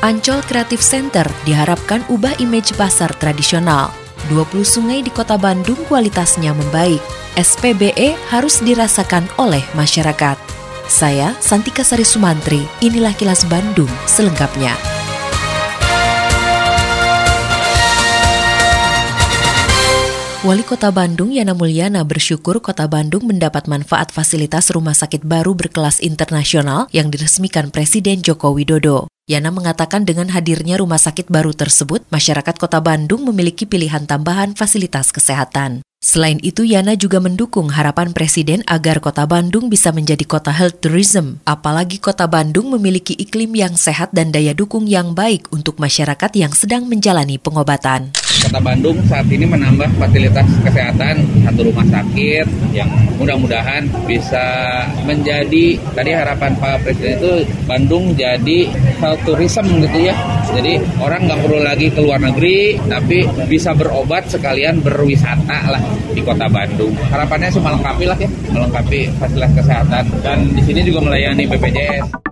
Ancol Creative Center diharapkan ubah image pasar tradisional. 20 sungai di kota Bandung kualitasnya membaik. SPBE harus dirasakan oleh masyarakat. Saya Santika Sari Sumantri, inilah kilas Bandung selengkapnya. Wali Kota Bandung Yana Mulyana bersyukur Kota Bandung mendapat manfaat fasilitas rumah sakit baru berkelas internasional yang diresmikan Presiden Joko Widodo. Yana mengatakan dengan hadirnya rumah sakit baru tersebut, masyarakat kota Bandung memiliki pilihan tambahan fasilitas kesehatan. Selain itu, Yana juga mendukung harapan Presiden agar kota Bandung bisa menjadi kota health tourism. Apalagi kota Bandung memiliki iklim yang sehat dan daya dukung yang baik untuk masyarakat yang sedang menjalani pengobatan. Kota Bandung saat ini menambah fasilitas kesehatan satu rumah sakit yang mudah-mudahan bisa menjadi tadi harapan Pak Presiden itu Bandung jadi health tourism gitu ya. Jadi orang nggak perlu lagi ke luar negeri tapi bisa berobat sekalian berwisata lah di Kota Bandung. Harapannya sih melengkapi lah ya, melengkapi fasilitas kesehatan dan di sini juga melayani BPJS.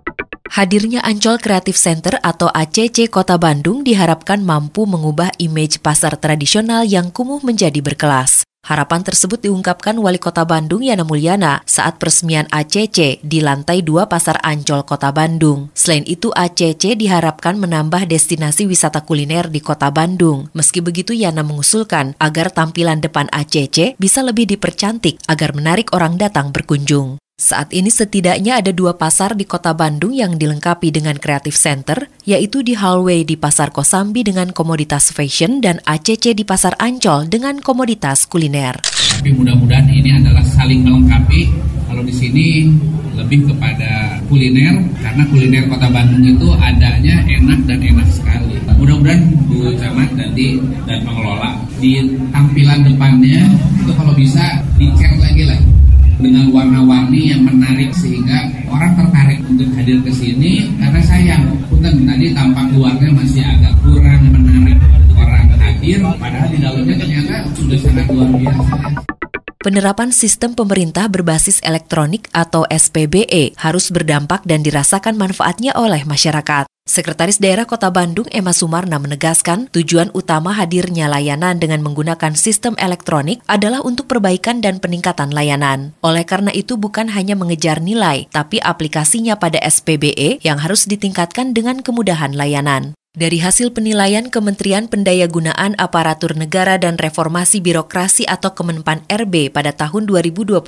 Hadirnya Ancol Creative Center atau ACC Kota Bandung diharapkan mampu mengubah image pasar tradisional yang kumuh menjadi berkelas. Harapan tersebut diungkapkan Wali Kota Bandung Yana Mulyana saat peresmian ACC di lantai 2 Pasar Ancol Kota Bandung. Selain itu, ACC diharapkan menambah destinasi wisata kuliner di Kota Bandung. Meski begitu, Yana mengusulkan agar tampilan depan ACC bisa lebih dipercantik agar menarik orang datang berkunjung. Saat ini setidaknya ada dua pasar di kota Bandung yang dilengkapi dengan Creative Center, yaitu di Hallway di Pasar Kosambi dengan komoditas fashion dan ACC di Pasar Ancol dengan komoditas kuliner. Tapi mudah-mudahan ini adalah saling melengkapi. Kalau di sini lebih kepada kuliner, karena kuliner kota Bandung itu adanya enak dan enak sekali. Mudah-mudahan Bu Camat nanti dan pengelola di tampilan depannya itu kalau bisa dicat lagi lah dengan warna-warni yang menarik sehingga orang tertarik untuk hadir ke sini karena sayang punten tadi tampak luarnya masih agak kurang menarik orang hadir padahal di dalamnya ternyata sudah sangat luar biasa. Penerapan sistem pemerintah berbasis elektronik atau SPBE harus berdampak dan dirasakan manfaatnya oleh masyarakat. Sekretaris Daerah Kota Bandung Emma Sumarna menegaskan tujuan utama hadirnya layanan dengan menggunakan sistem elektronik adalah untuk perbaikan dan peningkatan layanan. Oleh karena itu bukan hanya mengejar nilai, tapi aplikasinya pada SPBE yang harus ditingkatkan dengan kemudahan layanan. Dari hasil penilaian Kementerian Pendayagunaan Aparatur Negara dan Reformasi Birokrasi atau Kemenpan RB pada tahun 2022,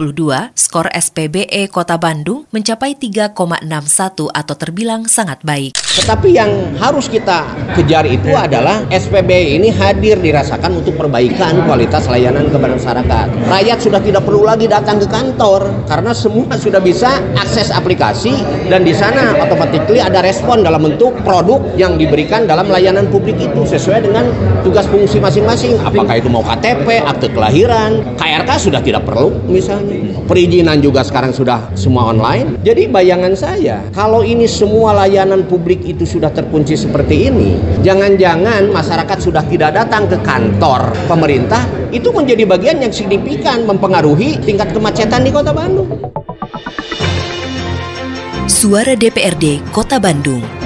skor SPBE Kota Bandung mencapai 3,61 atau terbilang sangat baik. Tetapi yang harus kita kejar itu adalah SPBE ini hadir dirasakan untuk perbaikan kualitas layanan kepada masyarakat. Rakyat sudah tidak perlu lagi datang ke kantor karena semua sudah bisa akses aplikasi dan di sana otomatis ada respon dalam bentuk produk yang diberikan dalam layanan publik itu sesuai dengan tugas fungsi masing-masing. Apakah itu mau KTP, akte kelahiran, KRK sudah tidak perlu misalnya. Perizinan juga sekarang sudah semua online. Jadi bayangan saya, kalau ini semua layanan publik itu sudah terkunci seperti ini, jangan-jangan masyarakat sudah tidak datang ke kantor pemerintah, itu menjadi bagian yang signifikan mempengaruhi tingkat kemacetan di Kota Bandung. Suara DPRD Kota Bandung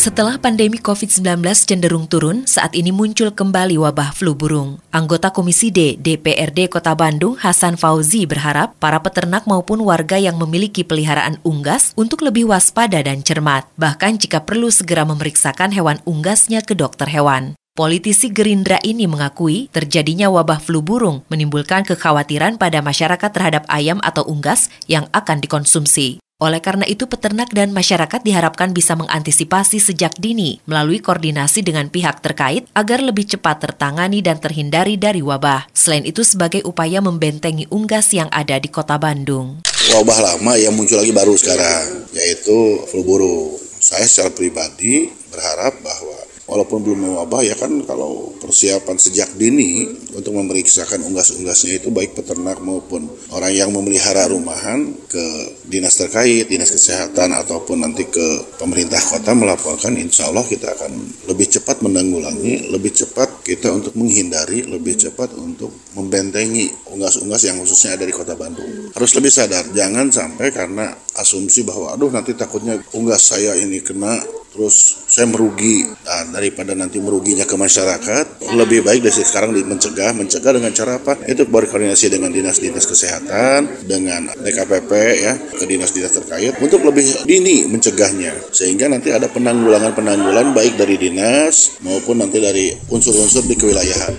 setelah pandemi COVID-19 cenderung turun, saat ini muncul kembali wabah flu burung. Anggota Komisi D DPRD Kota Bandung, Hasan Fauzi berharap para peternak maupun warga yang memiliki peliharaan unggas untuk lebih waspada dan cermat. Bahkan jika perlu segera memeriksakan hewan unggasnya ke dokter hewan. Politisi Gerindra ini mengakui terjadinya wabah flu burung menimbulkan kekhawatiran pada masyarakat terhadap ayam atau unggas yang akan dikonsumsi. Oleh karena itu, peternak dan masyarakat diharapkan bisa mengantisipasi sejak dini melalui koordinasi dengan pihak terkait agar lebih cepat tertangani dan terhindari dari wabah. Selain itu, sebagai upaya membentengi unggas yang ada di kota Bandung. Wabah lama yang muncul lagi baru sekarang, yaitu flu burung. Saya secara pribadi berharap bahwa walaupun belum mewabah ya kan kalau persiapan sejak dini untuk memeriksakan unggas-unggasnya itu baik peternak maupun orang yang memelihara rumahan ke dinas terkait, dinas kesehatan ataupun nanti ke pemerintah kota melaporkan insya Allah kita akan lebih cepat menanggulangi, lebih cepat kita untuk menghindari, lebih cepat untuk membentengi unggas-unggas yang khususnya ada di kota Bandung. Harus lebih sadar, jangan sampai karena asumsi bahwa aduh nanti takutnya unggas saya ini kena terus saya merugi nah, daripada nanti meruginya ke masyarakat lebih baik dari sekarang mencegah mencegah dengan cara apa itu berkoordinasi dengan dinas-dinas kesehatan dengan DKPP ya ke dinas-dinas terkait untuk lebih dini mencegahnya sehingga nanti ada penanggulangan-penanggulan baik dari dinas maupun nanti dari unsur-unsur di kewilayahan.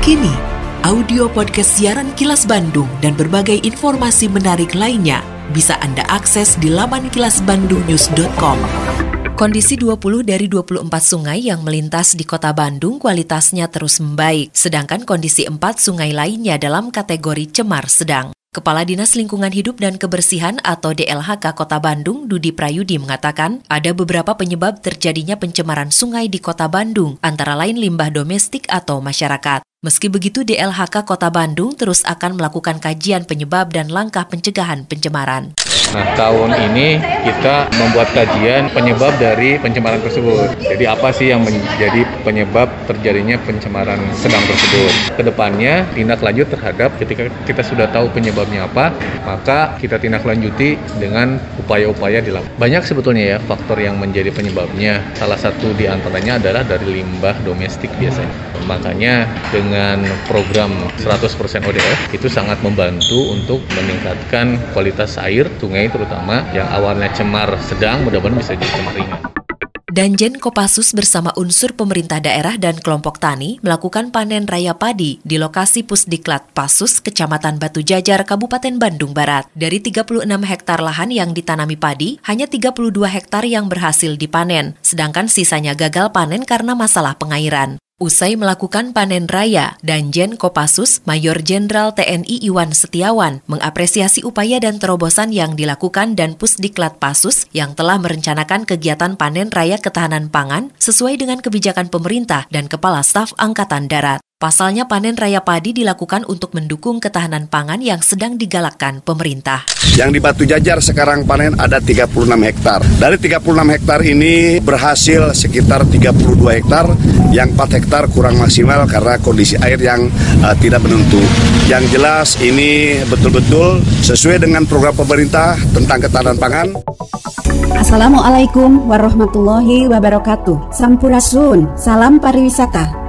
Kini audio podcast siaran Kilas Bandung dan berbagai informasi menarik lainnya bisa Anda akses di laman kilasbandungnews.com. Kondisi 20 dari 24 sungai yang melintas di kota Bandung kualitasnya terus membaik, sedangkan kondisi 4 sungai lainnya dalam kategori cemar sedang. Kepala Dinas Lingkungan Hidup dan Kebersihan atau DLHK Kota Bandung, Dudi Prayudi mengatakan, ada beberapa penyebab terjadinya pencemaran sungai di Kota Bandung, antara lain limbah domestik atau masyarakat. Meski begitu, DLHK Kota Bandung terus akan melakukan kajian penyebab dan langkah pencegahan pencemaran. Nah, tahun ini kita membuat kajian penyebab dari pencemaran tersebut. Jadi apa sih yang menjadi penyebab terjadinya pencemaran sedang tersebut? Ke depannya tindak lanjut terhadap ketika kita sudah tahu penyebabnya apa, maka kita tindak lanjuti dengan upaya-upaya di lapangan. Banyak sebetulnya ya faktor yang menjadi penyebabnya. Salah satu di antaranya adalah dari limbah domestik biasanya. Makanya dengan program 100% ODF itu sangat membantu untuk meningkatkan kualitas air sungai sungai terutama yang awalnya cemar sedang mudah-mudahan bisa jadi cemar ringan. Danjen Kopassus bersama unsur pemerintah daerah dan kelompok tani melakukan panen raya padi di lokasi Pusdiklat Pasus, Kecamatan Batu Jajar, Kabupaten Bandung Barat. Dari 36 hektar lahan yang ditanami padi, hanya 32 hektar yang berhasil dipanen, sedangkan sisanya gagal panen karena masalah pengairan. Usai melakukan panen raya, Danjen Kopassus Mayor Jenderal TNI Iwan Setiawan mengapresiasi upaya dan terobosan yang dilakukan dan Pusdiklat Pasus yang telah merencanakan kegiatan panen raya ketahanan pangan sesuai dengan kebijakan pemerintah dan Kepala Staf Angkatan Darat. Pasalnya panen raya padi dilakukan untuk mendukung ketahanan pangan yang sedang digalakkan pemerintah. Yang di Batu Jajar sekarang panen ada 36 hektar. Dari 36 hektar ini berhasil sekitar 32 hektar, yang 4 hektar kurang maksimal karena kondisi air yang uh, tidak menentu. Yang jelas ini betul-betul sesuai dengan program pemerintah tentang ketahanan pangan. Assalamualaikum warahmatullahi wabarakatuh. Sampurasun, salam pariwisata.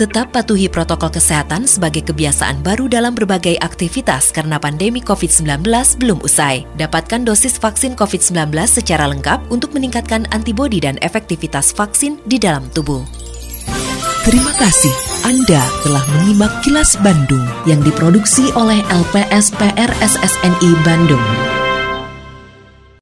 Tetap patuhi protokol kesehatan sebagai kebiasaan baru dalam berbagai aktivitas karena pandemi COVID-19 belum usai. Dapatkan dosis vaksin COVID-19 secara lengkap untuk meningkatkan antibodi dan efektivitas vaksin di dalam tubuh. Terima kasih Anda telah menyimak kilas Bandung yang diproduksi oleh LPSPR SSNI Bandung.